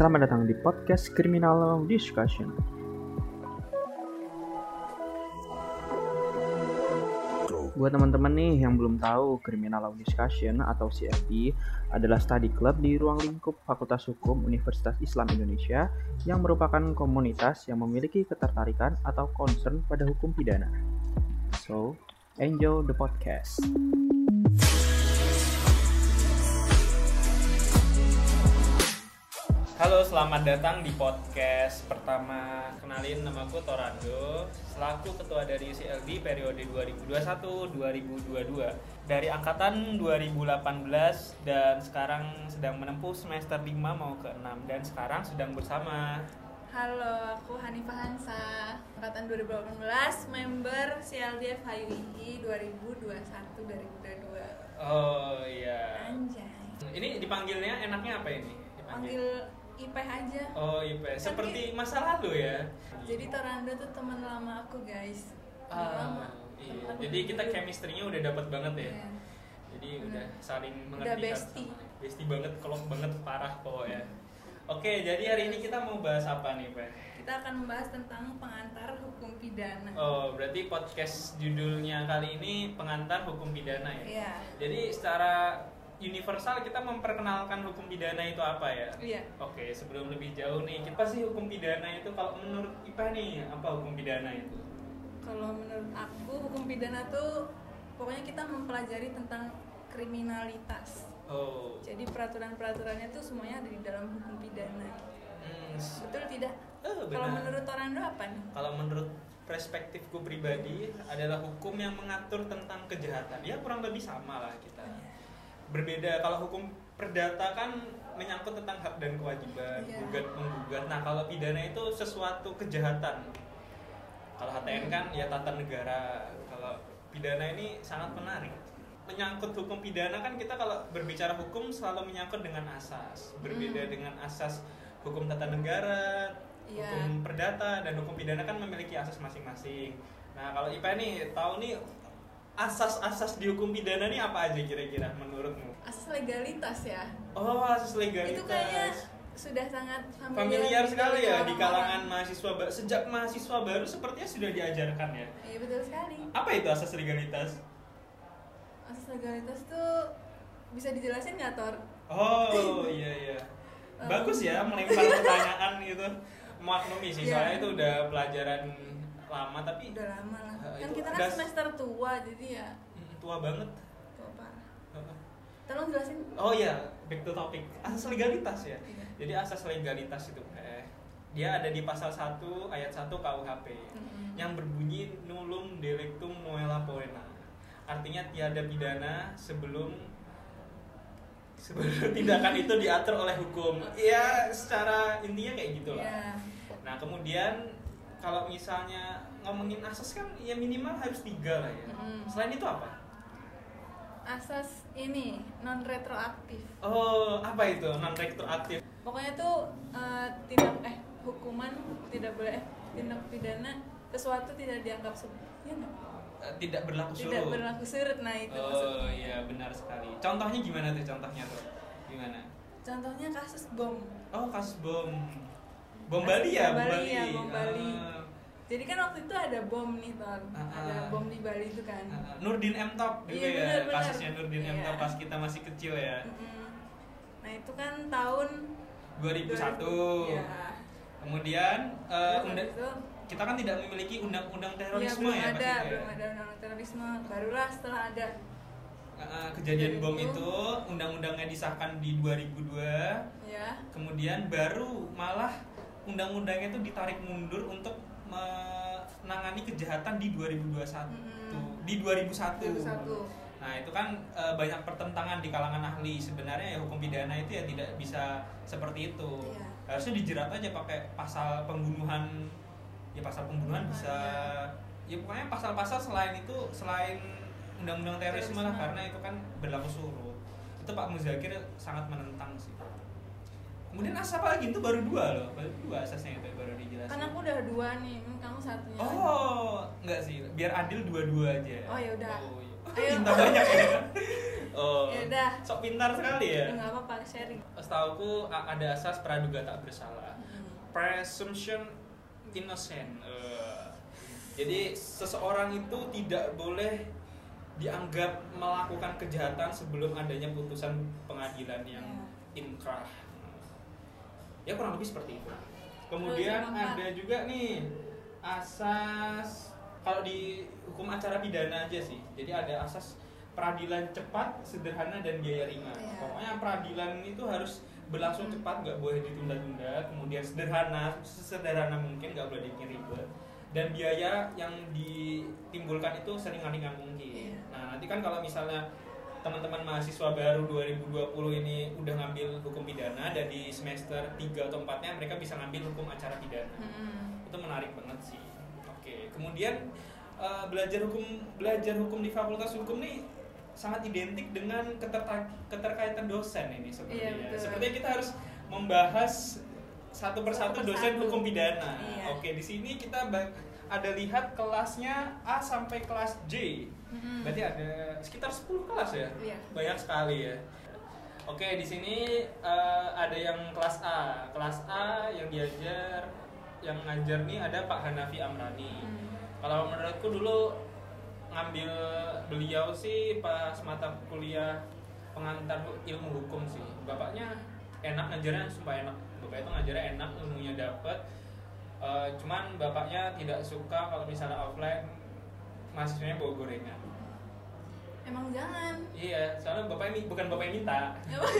Selamat datang di podcast Criminal Discussion. Buat teman-teman nih yang belum tahu, Criminal Law Discussion atau CLD adalah study club di ruang lingkup Fakultas Hukum Universitas Islam Indonesia yang merupakan komunitas yang memiliki ketertarikan atau concern pada hukum pidana. So, enjoy the podcast. Halo, selamat datang di podcast pertama. Kenalin nama aku Torando, selaku ketua dari CLD periode 2021-2022 dari angkatan 2018 dan sekarang sedang menempuh semester 5 mau ke 6 dan sekarang sedang bersama Halo, aku Hanifah Hansa, angkatan 2018, member CLD FHUI 2021-2022. Oh iya. Anjay. Ini dipanggilnya enaknya apa ini? Panggil IPH aja. Oh IP, seperti masa lalu ya. Jadi Torando tuh teman lama aku, guys. Ah, lama. iya. Jadi kita chemistry-nya udah dapat banget ya. Iya. Jadi Bener. udah saling Udah mengerti satu bestie. sama. Bestie banget, klop banget parah pokoknya. Oke, jadi hari ini kita mau bahas apa nih, Pak? Kita akan membahas tentang pengantar hukum pidana. Oh, berarti podcast judulnya kali ini pengantar hukum pidana ya. Iya. Jadi secara universal kita memperkenalkan hukum pidana itu apa ya? Iya. Oke, sebelum lebih jauh nih, apa sih hukum pidana itu kalau menurut IPA nih, apa hukum pidana itu? Kalau menurut aku hukum pidana tuh pokoknya kita mempelajari tentang kriminalitas. Oh. Jadi peraturan-peraturannya tuh semuanya ada di dalam hukum pidana. Hmm, Betul tidak? Oh, Kalau menurut Torando apa nih? Kalau menurut perspektifku pribadi adalah hukum yang mengatur tentang kejahatan. Ya kurang lebih sama lah kita. Berbeda kalau hukum perdata kan menyangkut tentang hak dan kewajiban, Iya. gugat menggugat. Nah, kalau pidana itu sesuatu kejahatan. Kalau HTN kan ya tata negara. Kalau pidana ini sangat menarik. Menyangkut hukum pidana kan kita kalau berbicara hukum selalu menyangkut dengan asas. Berbeda Hmm. dengan asas hukum tata negara, Iya. hukum perdata dan hukum pidana kan memiliki asas masing-masing. Nah, kalau IPA nih tahu nih asas-asas di hukum pidana nih apa aja kira-kira menurutmu? Asas legalitas ya. Oh, asas legalitas. Itu kayaknya sudah sangat familiar sekali ya di kalangan orang-orang. mahasiswa sejak mahasiswa baru sepertinya sudah diajarkan ya. Iya betul sekali. Apa itu asas legalitas? Asas legalitas tuh bisa dijelasin nggak Tor? Oh, iya iya. Bagus ya melempar pertanyaan gitu. Maklumi sih, Iya. soalnya itu udah pelajaran lama tapi Udah lama lah. Eh, Kan kita kan semester tua jadi ya mm, tua banget. tua parah. Tolong jelasin. Oh iya, back to topic. Asas legalitas ya. Iya. Jadi asas legalitas itu eh dia ada di pasal 1 ayat 1 KUHP Mm-mm. yang berbunyi nullum delictum noella poena. Artinya tiada pidana sebelum sebelum tindakan itu diatur oleh hukum. Ya, secara intinya kayak gitu lah. Iya. Nah, kemudian kalau misalnya ngomongin asas kan ya minimal harus tiga lah ya. Mm-mm. Selain itu apa? Asas ini non retroaktif. Oh, apa itu non retroaktif? Pokoknya tuh eh, tindak eh hukuman tidak boleh eh, tindak pidana sesuatu tidak dianggap se- ya? Eh, tidak berlaku surut. tidak berlaku surut nah itu Oh maksudnya. iya benar sekali. Contohnya gimana tuh contohnya tuh? Gimana? Contohnya kasus bom. Oh kasus bom. Bom Bali ya, bom Bali ya, bom Bali. Ah, Jadi kan waktu itu ada bom nih Ton, Ah, ada ah. bom di Bali itu kan. ah, Nurdin M Top juga Iya, ya, benar. kasusnya Nurdin M Iya. Top pas kita masih kecil ya. Nah itu kan tahun 2001. Iya. Kemudian eh, Terus unda- habis itu, kita kan tidak memiliki undang-undang ya, terorisme belum ya, ada, ya. belum ada undang terorisme. Barulah setelah ada. Kejadian bom Itu. itu undang-undangnya disahkan di 2002 Ya. kemudian baru malah undang-undangnya itu ditarik mundur untuk menangani kejahatan di 2021 Mm-mm. di 2001. 2001. Nah, itu kan e, banyak pertentangan di kalangan ahli. Sebenarnya ya hukum pidana itu ya tidak bisa seperti itu. Iya. Harusnya dijerat aja pakai pasal pembunuhan ya pasal pembunuhan bisa ya pokoknya pasal-pasal selain itu selain undang-undang terorisme lah karena itu kan berlaku surut. Itu Pak Muzakir sangat menentang sih. Kemudian asas apa lagi itu baru dua loh, baru dua asasnya itu baru dijelasin. Kan aku udah dua nih, hmm, kamu satunya. lagi. Oh, enggak sih, biar adil dua-dua aja. Oh, ya udah. Oh, iya. Ayo. Minta banyak ya. Oh. Ya udah. Sok pintar sekali ya. Ya, nggak apa-apa sharing Setauku a- ada asas praduga tak bersalah. Hmm. Presumption innocent. Eh, jadi seseorang itu tidak boleh dianggap melakukan kejahatan sebelum adanya putusan pengadilan yang Ya. inkrah. Ya kurang lebih seperti itu. Kemudian ada juga nih asas kalau di hukum acara pidana aja sih. Jadi ada asas peradilan cepat, sederhana dan biaya ringan. Iya. Pokoknya peradilan itu harus berlangsung cepat, nggak boleh ditunda-tunda. Kemudian sederhana, sesederhana mungkin, nggak boleh bikin ribet. Dan biaya yang ditimbulkan itu seringan-ringan mungkin. Iya. Nah nanti kan kalau misalnya teman-teman mahasiswa baru 2020 ini udah ngambil hukum pidana dan di semester 3 atau 4 nya mereka bisa ngambil hukum acara pidana Hmm. itu menarik banget sih oke kemudian eh, belajar hukum belajar hukum di fakultas hukum nih sangat identik dengan keterta- keterkaitan dosen ini sepertinya Iya, betul. sepertinya kita harus membahas satu persatu Satu dosen persatu. hukum pidana Iya. oke di sini kita ada lihat kelasnya A sampai kelas J Mm-mm. berarti ada sekitar 10 kelas ya Iya. banyak sekali ya Oke, di sini eh, ada yang kelas A. Kelas A yang diajar, yang ngajar nih ada Pak Hanafi Amrani. Hmm. Kalau menurutku dulu ngambil beliau sih pas mata kuliah pengantar ilmu hukum sih. Bapaknya enak ngajarnya, sumpah enak. Bapak itu ngajarnya enak, ilmunya dapet. Eh, cuman bapaknya tidak suka kalau misalnya offline mahasiswanya bawa gorengan. emang jangan Iya, soalnya bapaknya bukan bapaknya minta. Emang?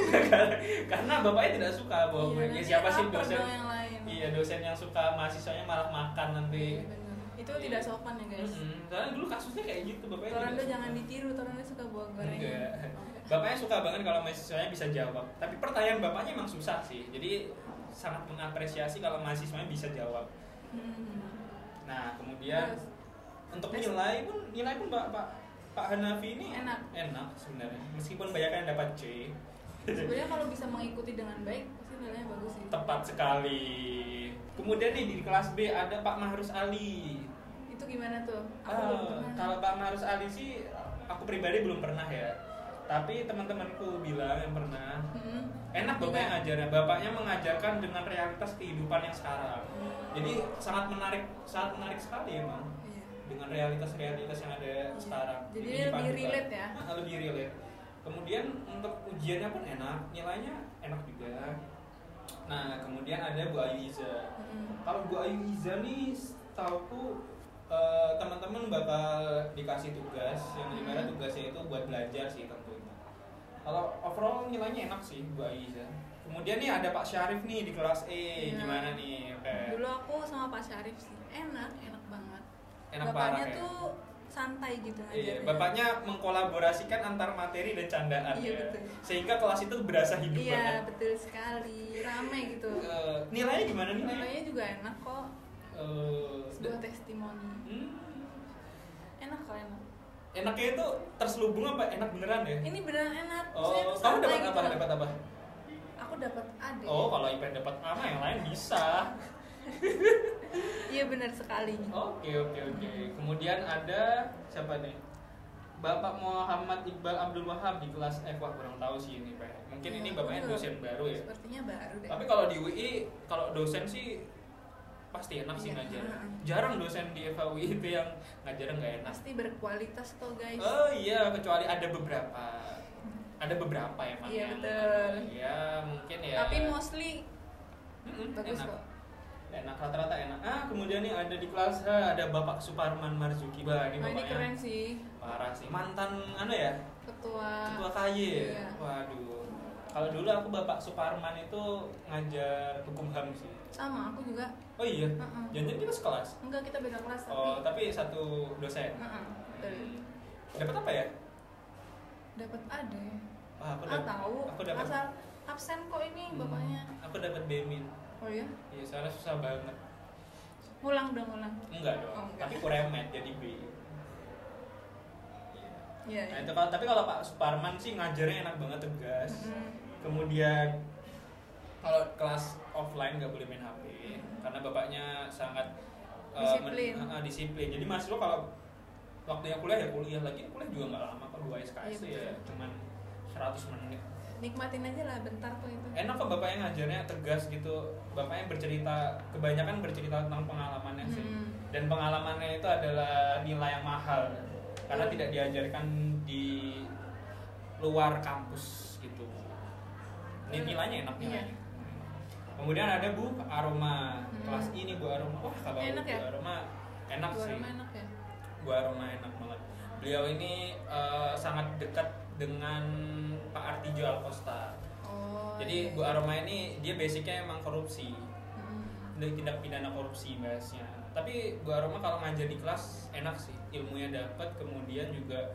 Karena bapaknya tidak suka bawa Iya, gorengan. Ya, siapa sih dosen? dong yang lain. Iya, dosen yang suka mahasiswanya malah makan nanti. Iya, bener. itu Iya. tidak sopan ya guys Mm-mm. Soalnya dulu kasusnya kayak gitu, bapaknya. Torando jangan ditiru Torando suka bawa gorengan Enggak. Bapaknya suka banget kalau mahasiswanya bisa jawab. Tapi pertanyaan bapaknya emang susah sih. Jadi sangat mengapresiasi kalau mahasiswanya bisa jawab. Hmm. Nah, kemudian Terus, untuk nilai pun nilai pun Pak Pak Pak Hanafi ini Enak. enak sebenarnya. Meskipun banyak yang dapat C. sebenarnya kalau bisa mengikuti dengan baik pasti nilainya bagus sih Tepat sekali. Kemudian nih di kelas B ada Pak Mahrus Ali. itu gimana tuh aku belum pernah kalau Pak Mahrus Ali sih aku pribadi belum pernah ya. Tapi teman-temanku bilang yang pernah Hmm. enak Juga. bapaknya ngajarnya. Bapaknya mengajarkan dengan realitas kehidupan yang sekarang. Jadi sangat menarik, sangat menarik sekali emang. Dengan realitas-realitas yang ada sekarang. Jadi lebih relate ya? Ah, lebih relate. Kemudian untuk ujiannya pun enak, nilainya enak juga. Nah, kemudian ada Bu Ayu Iza. Hmm. Kalau Bu Ayu Iza nih, tauku eh, teman-teman bakal dikasih tugas yang di mana Hmm. tugasnya itu buat belajar sih tentunya. Kalau overall nilainya enak sih Bu Ayu Iza. Kemudian nih ada Pak Syarif nih di kelas E, Iya. gimana nih? Oke. dulu aku sama Pak Syarif sih enak enak Enak bapaknya parah ya? tuh santai gitu Iya, ngajarnya. bapaknya mengkolaborasikan antar materi dan candaan Iya, ya. betul. Sehingga kelas itu berasa hidup iya banget. betul sekali rame gitu Eh, nilainya gimana nilainya? nilainya juga enak kok Eh, sebuah testimoni hmm, enak kok enak enaknya itu terselubung apa enak beneran ya? ini beneran enak Oh, kamu dapat gitu apa? loh. Dapat apa? aku dapat ade Oh, kalau IPA dapat A mah yang lain bisa. iya benar sekali Oke, oke, oke. Kemudian ada siapa nih? Bapak Muhammad Iqbal Abdul Wahab di kelas F wah kurang tahu sih ini Pak. Mungkin ini Iya, bapaknya betul. dosen baru ya. sepertinya baru deh Tapi kalau di UI kalau dosen sih pasti enak sih Iya. ngajar. Jarang dosen di FAUI itu yang ngajar nggak enak. pasti berkualitas kok guys Oh iya, kecuali ada beberapa. Ada beberapa emang. Iya, yang- betul. Ya mungkin ya. tapi mostly Mm-mm, bagus enak. kok Enak rata-rata enak. Ah kemudian nih ada di kelas H ada Bapak Suparman Marzuki. Bah ini nah, ini keren sih parah sih. Mantan anu ya? ketua Ketua KY ya? Iya. Waduh. Kalau dulu aku Bapak Suparman itu ngajar hukum HAM sih. sama aku juga Oh iya. Heeh. Jangan kita sekelas. enggak kita beda kelas tapi Oh, tapi satu dosen. Heeh, betul. Hmm. Dapat apa ya? dapat ade Ah, aku ah dapat. tahu Aku dapat. asal absen kok ini Hmm, bapaknya Aku dapat Bemin. Oh iya Iya, soalnya susah banget. ngulang dong ngulang Enggak dong. Oh, enggak. Tapi kuremet jadi B. iya Nah, iya itu kalau tapi kalau Pak Suparman sih ngajarnya enak banget tegas. Mm-mm. Kemudian kalau kelas offline nggak boleh main HP karena bapaknya sangat uh, Disiplin. men- uh, disiplin. Jadi mahasiswa kalau waktunya kuliah ya kuliah lagi kuliah juga nggak lama kok dua SKS Iya, ya betul. cuman 100 menit nikmatin aja lah bentar tuh itu enak kok bapaknya ngajarnya tegas gitu bapaknya bercerita kebanyakan bercerita tentang pengalamannya sih Hmm. dan pengalamannya itu adalah nilai yang mahal karena Hmm. tidak diajarkan di luar kampus gitu ini nilainya enak Iya. nilainya kemudian ada bu aroma Hmm. kelas ini bu aroma wah kalau Enak bu ya? aroma enak Gua sih rumah enak ya Bu Aroma enak banget. Beliau ini eh, sangat dekat dengan Pak Artijo Alkosta. oh Jadi iya, Bu. Aroma ini dia basicnya emang korupsi, Hmm. dari tindak pidana korupsi bahasnya. Tapi Bu Aroma kalau ngajar di kelas enak sih, ilmunya dapat, kemudian juga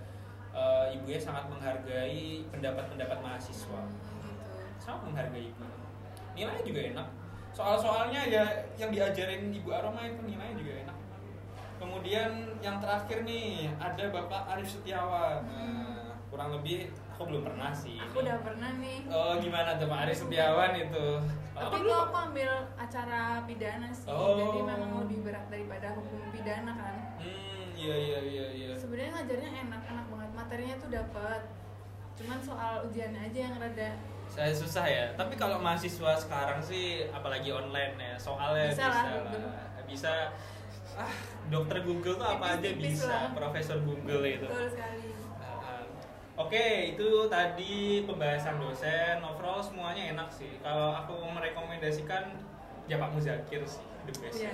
eh, ibunya sangat menghargai pendapat-pendapat mahasiswa. Hmm, gitu Sangat menghargai ibu. Nilainya juga enak. Soal-soalnya ya yang diajarin Ibu Aroma itu nilainya juga enak. Kemudian yang terakhir nih ada Bapak Arif Setiawan. Nah, kurang lebih aku belum pernah sih. aku udah pernah nih Oh gimana tuh Pak Arif Setiawan itu? tapi dulu? aku ambil acara pidana sih Oh. jadi memang lebih berat daripada hukum pidana kan Hmm, iya iya iya iya. sebenarnya ngajarnya enak enak banget materinya tuh dapat cuman soal ujiannya aja yang rada Saya susah ya. Tapi kalau mahasiswa sekarang sih apalagi online ya, soalnya Bisa bisa, lah, lah. Bisa ah, dokter Google tuh apa aja bisa, lah. profesor Google itu. betul sekali Oke, itu tadi pembahasan dosen. Overall semuanya enak sih. Kalau aku merekomendasikan ya Pak Muzakir sih, the best. Iya.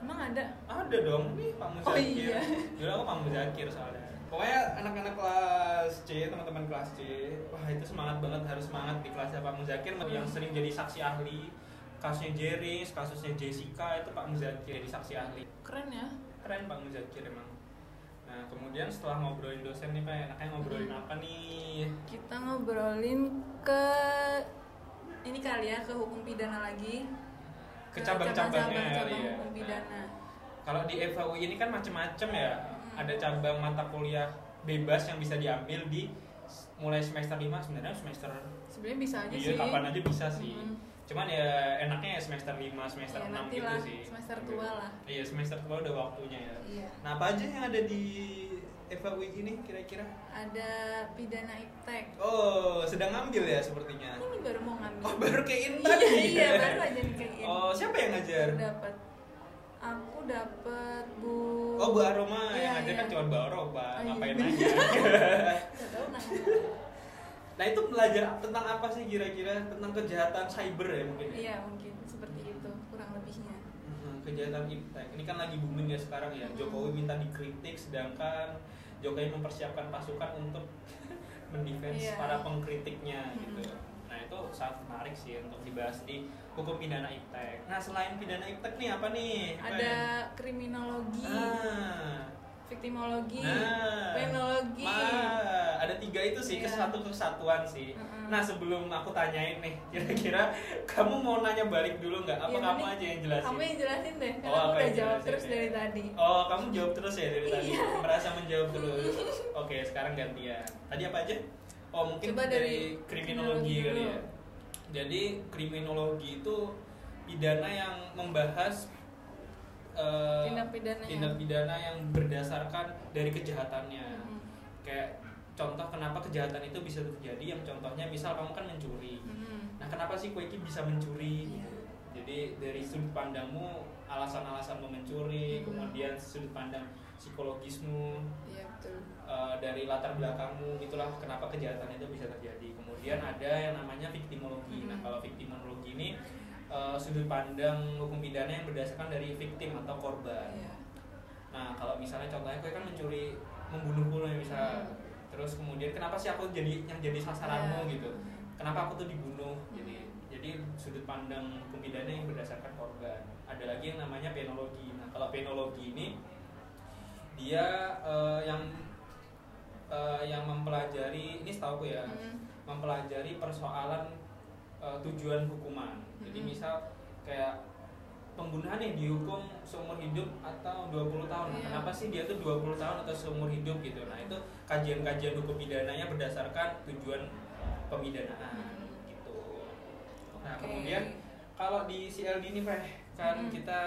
emang ada Ada dong nih Pak Oh, Muzakir. iya. Dulu aku Pak Muzakir soalnya. Pokoknya anak-anak kelas C, teman-teman kelas C, wah itu semangat banget, harus semangat di kelasnya Pak Muzakir yang sering jadi saksi ahli. Kasusnya Jeris, kasusnya Jessica itu Pak Muzakir jadi saksi ahli keren ya keren Pak Muzakir emang nah kemudian setelah ngobrolin dosen nih Pak enaknya ngobrolin apa nih? Kita ngobrolin ke ini kali ya ke hukum pidana lagi. Ke cabang-cabangnya cabang ya. hukum pidana. Kalau di FHU ini kan macem-macem ya. Hmm. ada cabang mata kuliah bebas yang bisa diambil di mulai semester 5 sebenarnya semester sebenarnya bisa aja iya sih. kapan aja bisa sih. Mm. Cuman ya enaknya ya semester 5 semester Ya, 6 nanti gitu lah, sih. semester tua lah. iya semester tua udah waktunya ya. Iya. Nah apa aja yang ada di FHU ini kira-kira? Ada pidana iptek. Oh sedang ngambil ya sepertinya? Ini baru mau ngambil. Oh baru kayak iya tadi. iya baru aja nih kayak Oh siapa yang ngajar? dapat aku dapat bu Oh Bu Aroma. Iya, yang ngajar iya. kan cuma Bu Aroma. Oh, iya. Ngapain nanya Nggak tahu namanya. Nah itu belajar tentang apa sih kira-kira Tentang kejahatan cyber ya mungkin ya? iya mungkin seperti itu kurang lebihnya Mhm, Kejahatan iptek Ini kan lagi booming ya sekarang ya Mhm. Jokowi minta dikritik sedangkan Jokowi mempersiapkan pasukan untuk mendefense Iya. para pengkritiknya Mhm. gitu Nah itu sangat menarik sih untuk dibahas di hukum pidana iptek Nah selain pidana iptek nih apa nih? Apa ada ya? kriminologi Ah, viktimologi Nah, penologi Ma, ada tiga itu sih, Iya. kesatu kesatuan sih. Mm-mm. Nah sebelum aku tanyain nih, kira-kira kamu mau nanya balik dulu nggak? Apa Iya, kamu aja yang jelasin? kamu yang jelasin deh karena Oh, aku udah jawab jelasin terus ya. dari tadi Oh, kamu jawab terus ya dari tadi. Iya. Merasa menjawab terus. Oke, sekarang gantian. Tadi apa aja? Oh, mungkin Coba dari, dari kriminologi kriminologi kali ya. Jadi kriminologi itu pidana yang membahas eh, Tindak pidana yang- tindak pidana yang berdasarkan dari kejahatannya Mhm. kayak contoh kenapa kejahatan itu bisa terjadi yang contohnya misal kamu kan mencuri Mhm. nah kenapa sih kue ini bisa mencuri Iya. jadi dari sudut pandangmu alasan-alasan mencuri Hmm. kemudian sudut pandang psikologismu iya betul eh, dari latar belakangmu itulah kenapa kejahatan itu bisa terjadi kemudian ada yang namanya viktimologi nah Hmm. kalau viktimologi ini eh, sudut pandang hukum pidana yang berdasarkan dari victim atau korban iya Nah, kalau misalnya contohnya gue kan mencuri membunuhku nih misal. Hmm. Terus kemudian kenapa sih aku jadi yang jadi sasaranmu Iya. gitu? Kenapa aku tuh dibunuh? Jadi jadi sudut pandang hukum pidana yang berdasarkan korban. Ada lagi yang namanya penologi. Nah, kalau penologi ini dia eh, yang eh, yang mempelajari ini setahu ya, Mhm. mempelajari persoalan eh, tujuan hukuman. Jadi misal kayak pembunuhan yang dihukum seumur hidup atau 20 tahun. Nah, Iya. Kenapa sih dia tuh 20 tahun atau seumur hidup gitu. Nah, itu kajian-kajian hukum pidananya berdasarkan tujuan pemidanaan gitu. Nah, Oke. kemudian kalau di CLD ini Pak, kan Mhm. kita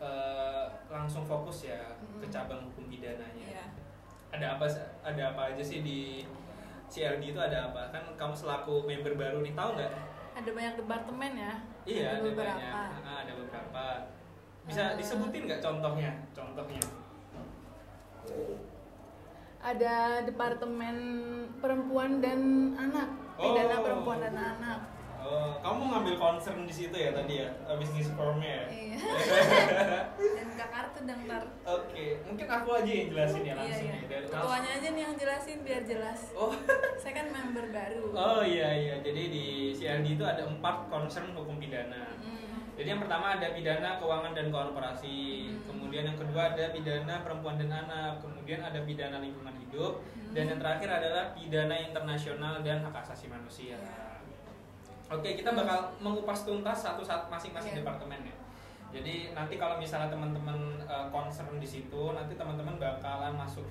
eh, langsung fokus ya ke Mhm. cabang hukum pidananya iya ada apa ada apa aja sih di CLD itu ada apa? Kan kamu selaku member baru nih tahu nggak? Ada banyak departemen ya. Iya, ada, beberapa. banyak. Ah, ada beberapa. Bisa Eh. disebutin nggak contohnya? Contohnya. Ada departemen perempuan dan anak. Pidana Oh. perempuan dan anak. Oh, kamu ngambil concern di situ ya tadi ya, eh, bisnis formnya ya. Iya. dan Kak Kartu dong ntar. Oke, mungkin aku aja yang jelasin ya Iya, langsung iya. ya. Dari- Ketuanya aja nih yang jelasin biar jelas. Oh, Saya kan member baru. oh iya iya. Jadi di CLD itu ada empat concern hukum pidana. Mm. Jadi yang pertama ada pidana keuangan dan korporasi, Hmm. kemudian yang kedua ada pidana perempuan dan anak, kemudian ada pidana lingkungan hidup, Hmm. dan yang terakhir adalah pidana internasional dan hak asasi manusia. Iya. Oke, kita bakal mengupas tuntas satu saat masing-masing Iya. departemen ya. Jadi nanti kalau misalnya teman-teman uh, concern di situ, nanti teman-teman bakalan masuk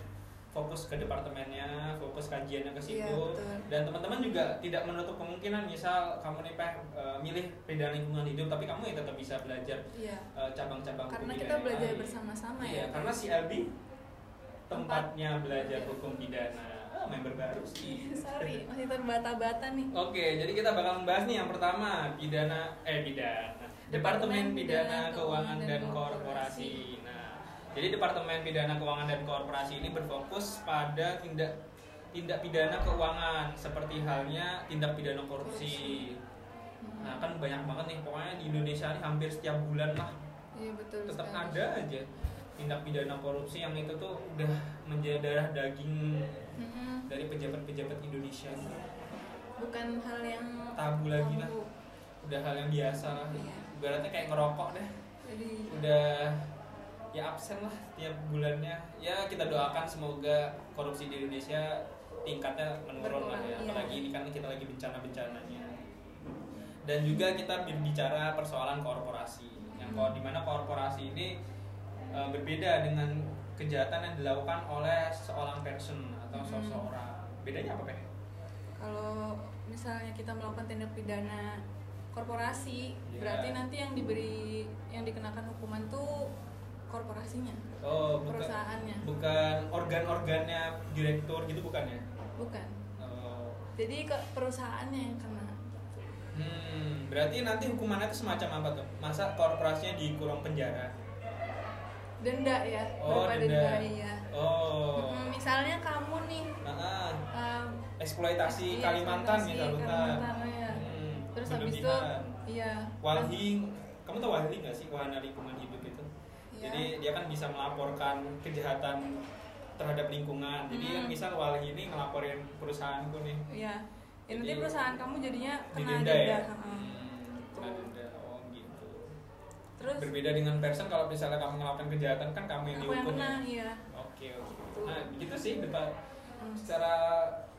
fokus ke departemennya, fokus kajiannya ke situ, Iya, betul. dan teman-teman juga tidak menutup kemungkinan misal kamu nih Peh, uh, milih pidana lingkungan hidup, tapi kamu ya tetap bisa belajar Iya. uh, cabang-cabang hukum Karena pidana kita belajar bersama-sama Iya, ya. karena CLB tempatnya belajar Iya. hukum pidana. Ah, member baru sih. Sorry, masih terbata-bata nih. Oke, jadi kita bakal membahas nih yang pertama pidana eh pidana Departemen Pidana Keuangan dan Korporasi. Nah, jadi Departemen Pidana Keuangan dan Korporasi ini berfokus pada tindak tindak pidana keuangan seperti halnya tindak pidana korupsi. Nah, kan banyak banget nih pokoknya di Indonesia ini hampir setiap bulan lah Iya betul. tetap sekali. ada aja tindak pidana korupsi yang itu tuh udah menjadi darah daging Mm-mm. dari pejabat-pejabat Indonesia. Bukan hal yang Tabu lagi lah. udah hal yang biasa lah Iya. ibaratnya kayak ngerokok deh Jadi udah ya absen lah tiap bulannya ya kita doakan semoga korupsi di Indonesia tingkatnya menurun lah ya iya. apalagi ini kan kita lagi bencana bencananya dan juga kita berbicara persoalan korporasi yang kor di mana korporasi ini e, berbeda dengan kejahatan yang dilakukan oleh seorang person atau Hmm. seseorang bedanya apa Peh? kalau misalnya kita melakukan tindak pidana korporasi, Iya. berarti nanti yang diberi yang dikenakan hukuman tuh korporasinya, Oh, bukan, perusahaannya, bukan organ-organnya direktur gitu bukan ya? bukan. Oh. Jadi ke perusahaannya yang kena. Hmm, berarti nanti hukumannya itu semacam apa tuh? Masa korporasinya dikurung penjara? Denda ya, Oh, berupa denda. iya. Oh. Misalnya kamu nih Nah, um, eksploitasi Kalimantan misalnya. Kalimantan, iya. Hmm, terus habis itu iya. Walhi, kamu tahu Walhi nggak sih wahana lingkungan hidup itu? Iya. Jadi dia kan bisa melaporkan kejahatan terhadap lingkungan. Jadi Hmm. misal Walhi ini ngelaporin perusahaanku nih, Iya. Ya, nanti perusahaan kamu jadinya kena denda. ya? Hmm, kena denda. Gitu. Terus Berbeda dengan person kalau misalnya kamu melakukan kejahatan kan kamu yang dihukum ya. iya. Oke oke. Betul. Nah gitu sih depan Hmm. secara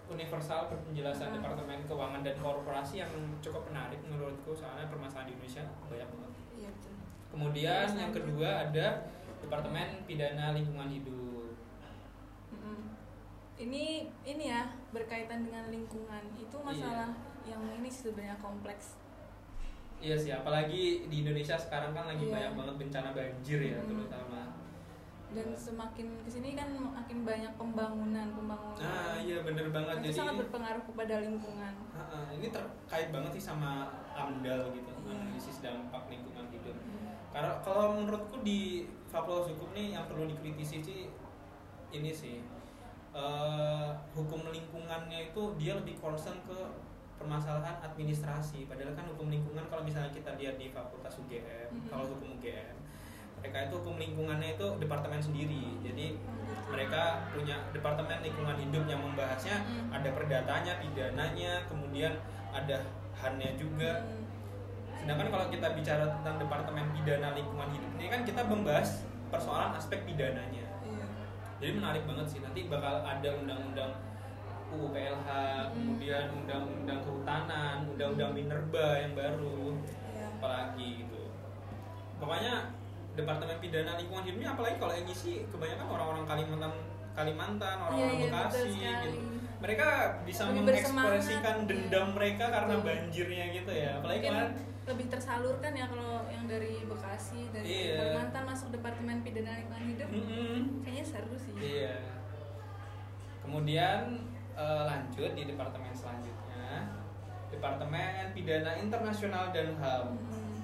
universal penjelasan Hmm. departemen keuangan dan korporasi yang cukup menarik menurutku soalnya permasalahan di Indonesia banyak banget. Iya betul. Kemudian Terus yang kedua ada departemen pidana lingkungan hidup. Mm-mm. Ini ini ya berkaitan dengan lingkungan itu masalah yang ini sebenarnya kompleks. Iya sih, apalagi di Indonesia sekarang kan lagi Iya. banyak banget bencana banjir ya Hmm. terutama. Dan semakin ke sini kan makin banyak pembangunan pembangunan. Nah iya bener banget itu jadi sangat berpengaruh kepada lingkungan. Ah, ah, ini terkait banget sih sama AMDAL gitu, Iya. analisis dampak lingkungan hidup. Karena kalau menurutku di Fakultas Hukum nih yang perlu dikritisi sih ini sih eh, hukum lingkungannya itu dia lebih concern ke permasalahan administrasi. Padahal kan hukum lingkungan kalau misalnya kita lihat di Fakultas UGM, Mhm. kalau hukum UGM mereka itu hukum lingkungannya itu departemen sendiri. Jadi gitu. mereka punya departemen lingkungan hidup yang membahasnya Hmm. ada perdatanya, pidananya, kemudian ada hannya juga. Hmm. Sedangkan kalau kita bicara tentang departemen pidana lingkungan hidup ini kan kita membahas persoalan aspek pidananya. Iya. Jadi menarik banget sih nanti bakal ada undang-undang UU PLH, Hmm. kemudian undang-undang kehutanan, undang-undang minerba yang baru, Iya. apalagi gitu. Pokoknya departemen pidana lingkungan hidup ini apalagi kalau yang ngisi kebanyakan orang-orang Kalimantan, Kalimantan, orang-orang Iya, iya, betul Bekasi gitu. Mereka bisa Lebih mengekspresikan dendam iya. mereka karena Betul. banjirnya gitu ya. Apalagi Mungkin kemarin lebih tersalurkan ya kalau yang dari Bekasi dari Iya. Kalimantan masuk departemen pidana lingkungan hidup Mm-mm. kayaknya seru sih Iya. Kemudian eh, lanjut di departemen selanjutnya departemen pidana internasional dan ham Hmm.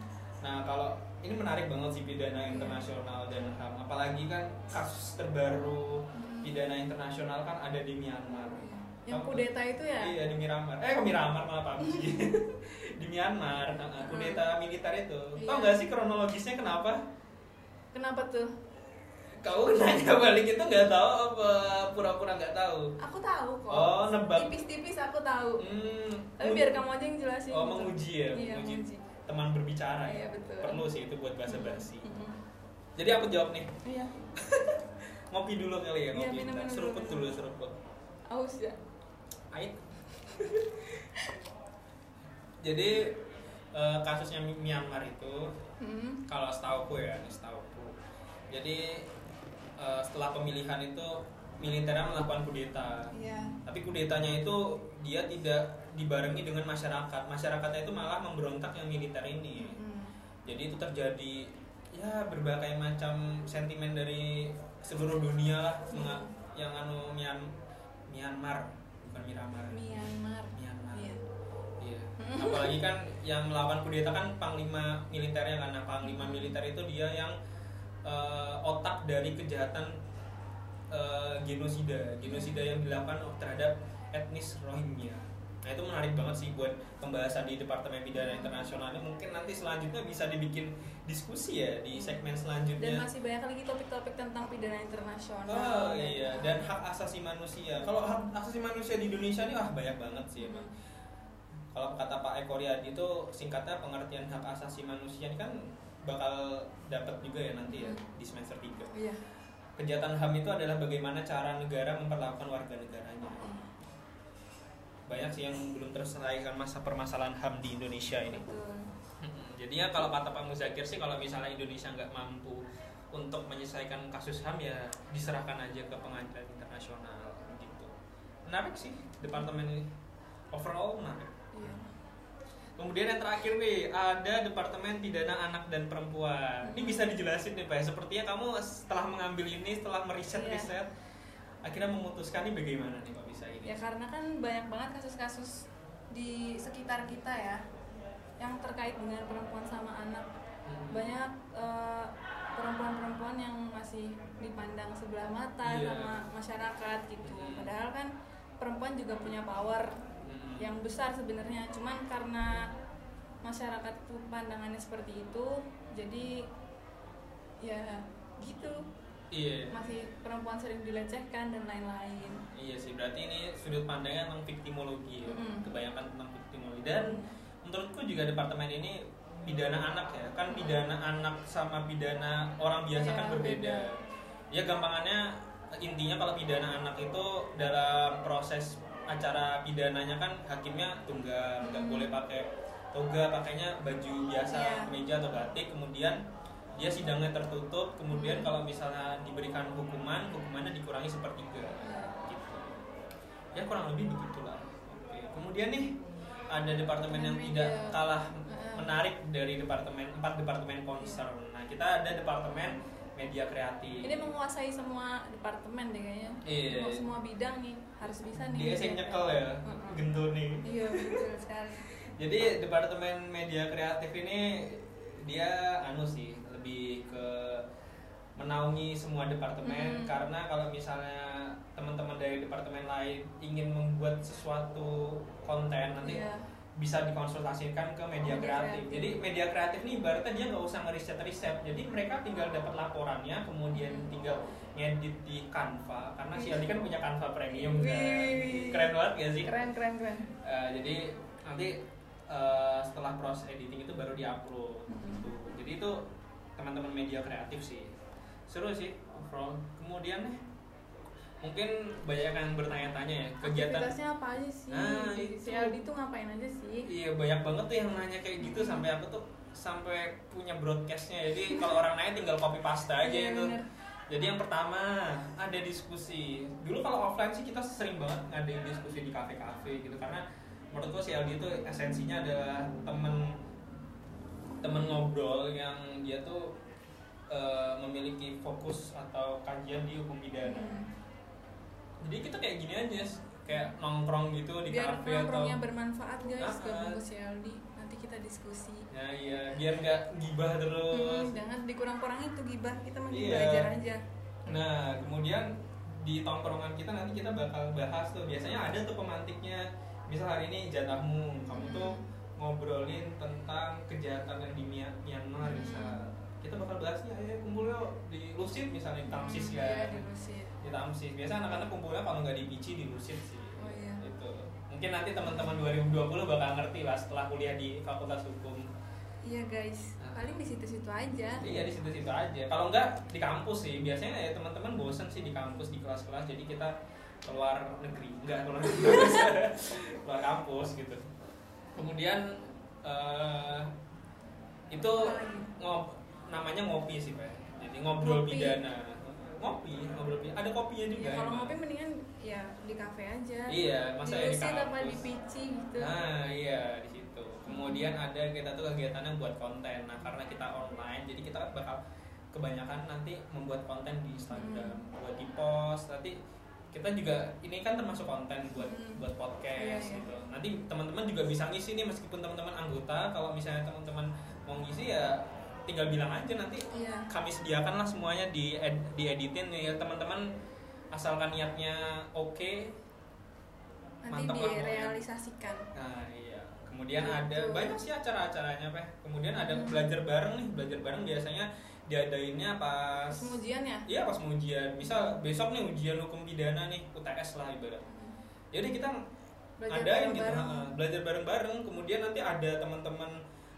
nah kalau ini menarik banget sih pidana internasional dan ham apalagi kan kasus terbaru pidana internasional kan ada di Myanmar yang kudeta itu ya Iya di Miramar. Eh Miramar malah PUBG. di Myanmar, uh, kudeta militer itu. Tahu Iya. nggak sih kronologisnya kenapa? kenapa tuh Kau nanya balik itu nggak tahu apa pura-pura nggak tahu? aku tahu kok Oh, nebak. tipis-tipis aku tahu Hmm. tapi biar kamu aja yang jelasin Oh gitu. menguji ya, iya menguji menguji teman berbicara. ya? Iya, betul. Perlu sih itu buat bahasa basi. Mm-mm. Jadi aku jawab nih. iya Ngopi dulu kali ya, Iya, ngopi. minum, Bentar. minum seruput dulu. dulu, seruput. aus ya Ait. Jadi eh, kasusnya Myanmar itu Hmm. kalau setauku ya ini setauku jadi eh, setelah pemilihan itu militernya melakukan kudeta. Iya. Tapi kudetanya itu dia tidak dibarengi dengan masyarakat. Masyarakatnya itu malah memberontak yang militer ini. Hmm. jadi itu terjadi ya berbagai macam sentimen dari seluruh dunia lah. Menga- yang anu Myan Myanmar. Bukan Miramar. Myanmar. Myanmar. Iya. Iya. Apalagi kan yang melawan kudeta kan panglima militernya kan. Nah, panglima militer itu dia yang eh, otak dari kejahatan eh, genosida, genosida yang dilakukan terhadap etnis Rohingya. Nah, itu menarik banget sih buat pembahasan di Departemen Pidana Internasional ini. Mungkin nanti selanjutnya bisa dibikin diskusi ya di segmen dan selanjutnya. masih banyak lagi topik-topik tentang pidana internasional Oh iya, dan hak asasi manusia. Kalau hak asasi manusia di Indonesia ini wah banyak banget sih emang. Kalau kata Pak Eko Riyadi itu singkatnya pengertian hak asasi manusia ini kan bakal dapat juga ya nanti ya di semester 3. iya Kejahatan HAM itu adalah bagaimana cara negara memperlakukan warga negaranya. Banyak sih yang belum terselesaikan masa permasalahan HAM di Indonesia ini. Jadinya kalau kata Pak Muzakir sih kalau misalnya Indonesia nggak mampu untuk menyelesaikan kasus HAM ya diserahkan aja ke pengadilan internasional gitu. Menarik sih departemen ini. Overall menarik. Iya Kemudian yang terakhir nih ada Departemen Pidana Anak dan Perempuan. Ini bisa dijelasin nih Pak. Sepertinya kamu setelah mengambil ini, setelah meriset-riset, akhirnya memutuskan ini bagaimana nih Pak bisa ini? ya karena kan banyak banget kasus-kasus di sekitar kita ya yang terkait dengan perempuan sama anak Hmm. banyak eh, perempuan-perempuan yang masih dipandang sebelah mata Iya. sama masyarakat gitu Hmm. padahal kan perempuan juga punya power. Yang besar sebenarnya cuman karena masyarakat itu pandangannya seperti itu jadi ya gitu Iya. masih perempuan sering dilecehkan dan lain-lain Iya sih, berarti ini sudut pandangnya tentang viktimologi ya. Mm-mm. Kebanyakan tentang viktimologi dan menurutku juga departemen ini pidana anak ya. Kan pidana anak sama pidana orang biasa Iya, kan berbeda. Ya gampangannya intinya kalau pidana anak itu dalam proses acara pidananya kan hakimnya tunggal, nggak boleh pakai toga, pakainya baju biasa, Iya. kemeja atau batik. Kemudian dia sidangnya tertutup, kemudian kalau misalnya diberikan hukuman, hukumannya dikurangi sepertiga gitu. Ya kurang lebih begitulah. Oke. Kemudian nih ada departemen yang tidak kalah menarik dari departemen empat departemen concern. Nah kita ada departemen media kreatif. ini menguasai semua departemen deh kayaknya Iya. Semua- semua bidang nih harus bisa nih Dia sih nyekel ya, Mm-mm. gentoni. iya betul sekali Jadi departemen media kreatif ini dia anu sih lebih ke menaungi semua departemen Mm. karena kalau misalnya teman-teman dari departemen lain ingin membuat sesuatu konten nanti Iya. Bisa dikonsultasikan ke media Media kreatif. Jadi media kreatif nih ibaratnya dia nggak usah ngeriset-riset. Jadi mereka tinggal dapat laporannya, kemudian Hmm. tinggal ngedit di Canva. Karena si Aldi kan punya Canva Premium kan. Keren banget gak sih? keren keren keren Eh, jadi nanti eh, setelah proses editing itu baru diupload gitu. Jadi itu teman-teman media kreatif sih. Seru sih overall. Kemudian nih mungkin banyak yang bertanya-tanya ya kegiatan aktivitasnya apa aja sih Nah, di itu. CLD tuh ngapain aja sih Iya banyak banget tuh yang nanya kayak gitu sampai aku tuh sampai punya broadcastnya jadi kalau orang nanya tinggal copy paste aja Iya, itu. bener. Jadi yang pertama ada diskusi. Dulu kalau offline sih kita sering banget ngadain diskusi di kafe-kafe gitu karena menurutku CLD itu esensinya adalah temen temen ngobrol yang dia tuh eh, memiliki fokus atau kajian di hukum pidana Hmm. Jadi kita kayak gini aja kayak nongkrong gitu di biar kafe atau nongkrongnya bermanfaat guys Ah, gabung ah. ke CLD nanti kita diskusi ya iya biar nggak gibah terus Hmm, jangan dikurang-kurangin tuh gibah kita mungkin Iya. belajar aja Nah, kemudian di tongkrongan kita nanti kita bakal bahas tuh. Biasanya ada tuh pemantiknya. Misal hari ini jatahmu, kamu tuh ngobrolin tentang kejahatan yang di Mya- Myanmar Hmm. misal. Kita bakal bahas nih, ayo kumpul yuk di Lusit misalnya di Tamsis Iya, ya. dilurusin. Di Tamsis. Biasa anak-anak kumpulnya kalau nggak di Pici di Lusit sih. Oh, iya. Itu. Mungkin nanti teman-teman 2020 bakal ngerti lah setelah kuliah di Fakultas Hukum. iya guys paling di situ-situ aja Iya di situ-situ aja. Kalau enggak di kampus sih. Biasanya ya teman-teman bosen sih di kampus di kelas-kelas. Jadi kita keluar negeri, enggak keluar negeri, keluar kampus gitu. Kemudian eh itu ngob namanya ngopi sih pak. Jadi ngobrol Ngopi. pidana. Ngopi, ngobrol. Ada kopinya juga. ya, kalau emang. ngopi mendingan ya di kafe aja Iya, masa ya di Dilurusin apa di pici gitu Nah iya di situ. Kemudian ada kita tuh kegiatannya buat konten. Nah karena kita online, jadi kita bakal kebanyakan nanti membuat konten di Instagram, Hmm. buat di post. Nanti kita juga ini kan termasuk konten buat Hmm. buat podcast Iya, iya. gitu. Nanti teman-teman juga bisa ngisi nih meskipun teman-teman anggota. Kalau misalnya teman-teman mau ngisi ya tinggal bilang aja nanti iya kami sediakan lah semuanya di dieditin ya teman-teman asalkan niatnya oke nanti lah pokoknya. direalisasikan Nah iya. Kemudian Gitu. ada banyak sih acara-acaranya, Peh. Kemudian ada belajar bareng nih, belajar bareng biasanya diadainnya pas Semujian ya Iya, pas ujian. Misal besok nih ujian hukum pidana nih, UTS lah ibarat. Jadi kita Belajar ada yang gitu, ha, belajar bareng-bareng. Kemudian nanti ada teman-teman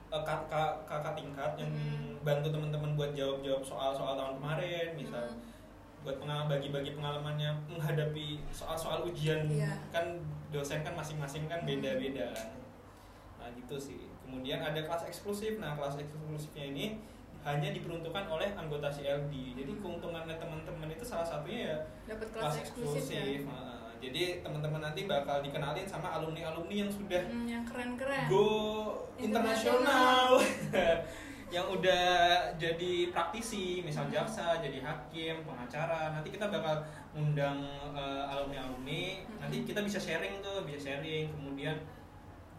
eh, kak- kak- kakak tingkat yang Hmm. bantu teman-teman buat jawab-jawab soal-soal tahun kemarin, misal Hmm. buat pengal bagi-bagi pengalamannya menghadapi soal-soal ujian. Iya. kan dosen kan masing-masing kan beda-beda kan. nah gitu sih. Kemudian ada kelas eksklusif. Nah kelas eksklusifnya ini hanya diperuntukkan oleh anggota CLD jadi keuntungannya teman-teman itu salah satunya ya dapat kelas eksklusif ya? Nah, jadi teman-teman nanti bakal dikenalin sama alumni-alumni yang sudah Hmm, yang keren-keren. go Internasional. yang udah jadi praktisi misal jaksa jadi hakim pengacara nanti kita bakal undang alumni alumni Hmm. nanti kita bisa sharing tuh bisa sharing. Kemudian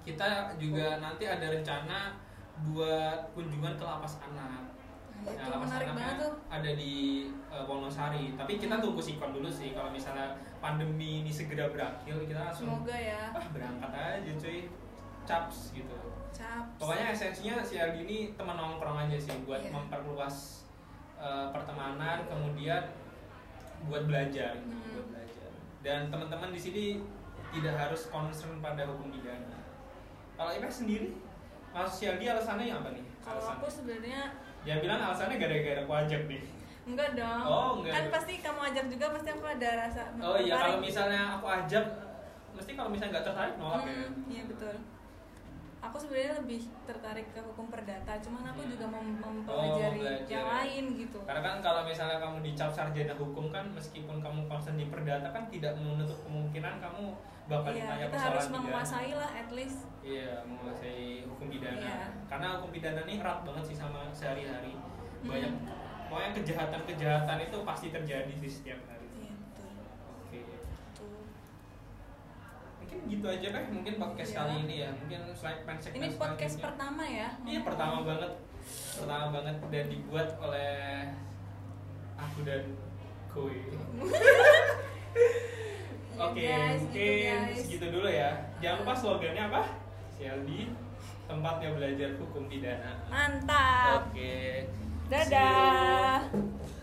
kita juga nanti ada rencana buat kunjungan ke lapas anak Nah, itu menarik anaknya banget tuh. ada di uh, Wonosari. Tapi kita tunggu sikon dulu sih. Kalau misalnya pandemi ini segera berakhir kita langsung semoga ya. Ah berangkat aja cuy. Caps gitu. Cap pokoknya esensinya si Aldi ini teman nongkrong aja sih buat Iya. memperluas uh, pertemanan kemudian buat belajar gitu, Hmm. buat belajar. Dan teman-teman di sini tidak harus concern pada hukum pidana. Kalau Ipek sendiri masuk si Aldi alasannya apa nih? Kalau aku sebenarnya dia bilang alasannya gara-gara aku ajak nih. Enggak dong. Oh, enggak. kan pasti kamu ajak juga pasti aku ada rasa oh iya kalau misalnya aku ajak mesti kalau misalnya nggak tertarik nolak ya. Hmm, iya betul aku sebenarnya lebih tertarik ke hukum perdata cuman aku Hmm. juga mem- mempelajari Oh, yang ya. lain gitu Karena kan kalau misalnya kamu dicap sarjana hukum kan meskipun kamu concern di perdata kan tidak menutup kemungkinan kamu bakal iya ditanya kita harus menguasai lah at least Iya, menguasai hukum pidana. Iya. Karena hukum pidana ini erat banget sih sama sehari-hari. Hmm. Banyak pokoknya kejahatan-kejahatan itu pasti terjadi di setiap hari. Mungkin gitu aja kan mungkin podcast Iya. kali ini ya. Mungkin slide pen segmen ini podcast selanjutnya. pertama ya Iya pertama banget, pertama banget dan dibuat oleh aku dan Koi. Oke, Iya, guys, gitu, guys. segitu dulu ya. Jangan lupa slogannya apa? CLD, tempatnya belajar hukum pidana. mantap Oke. Dadah. See you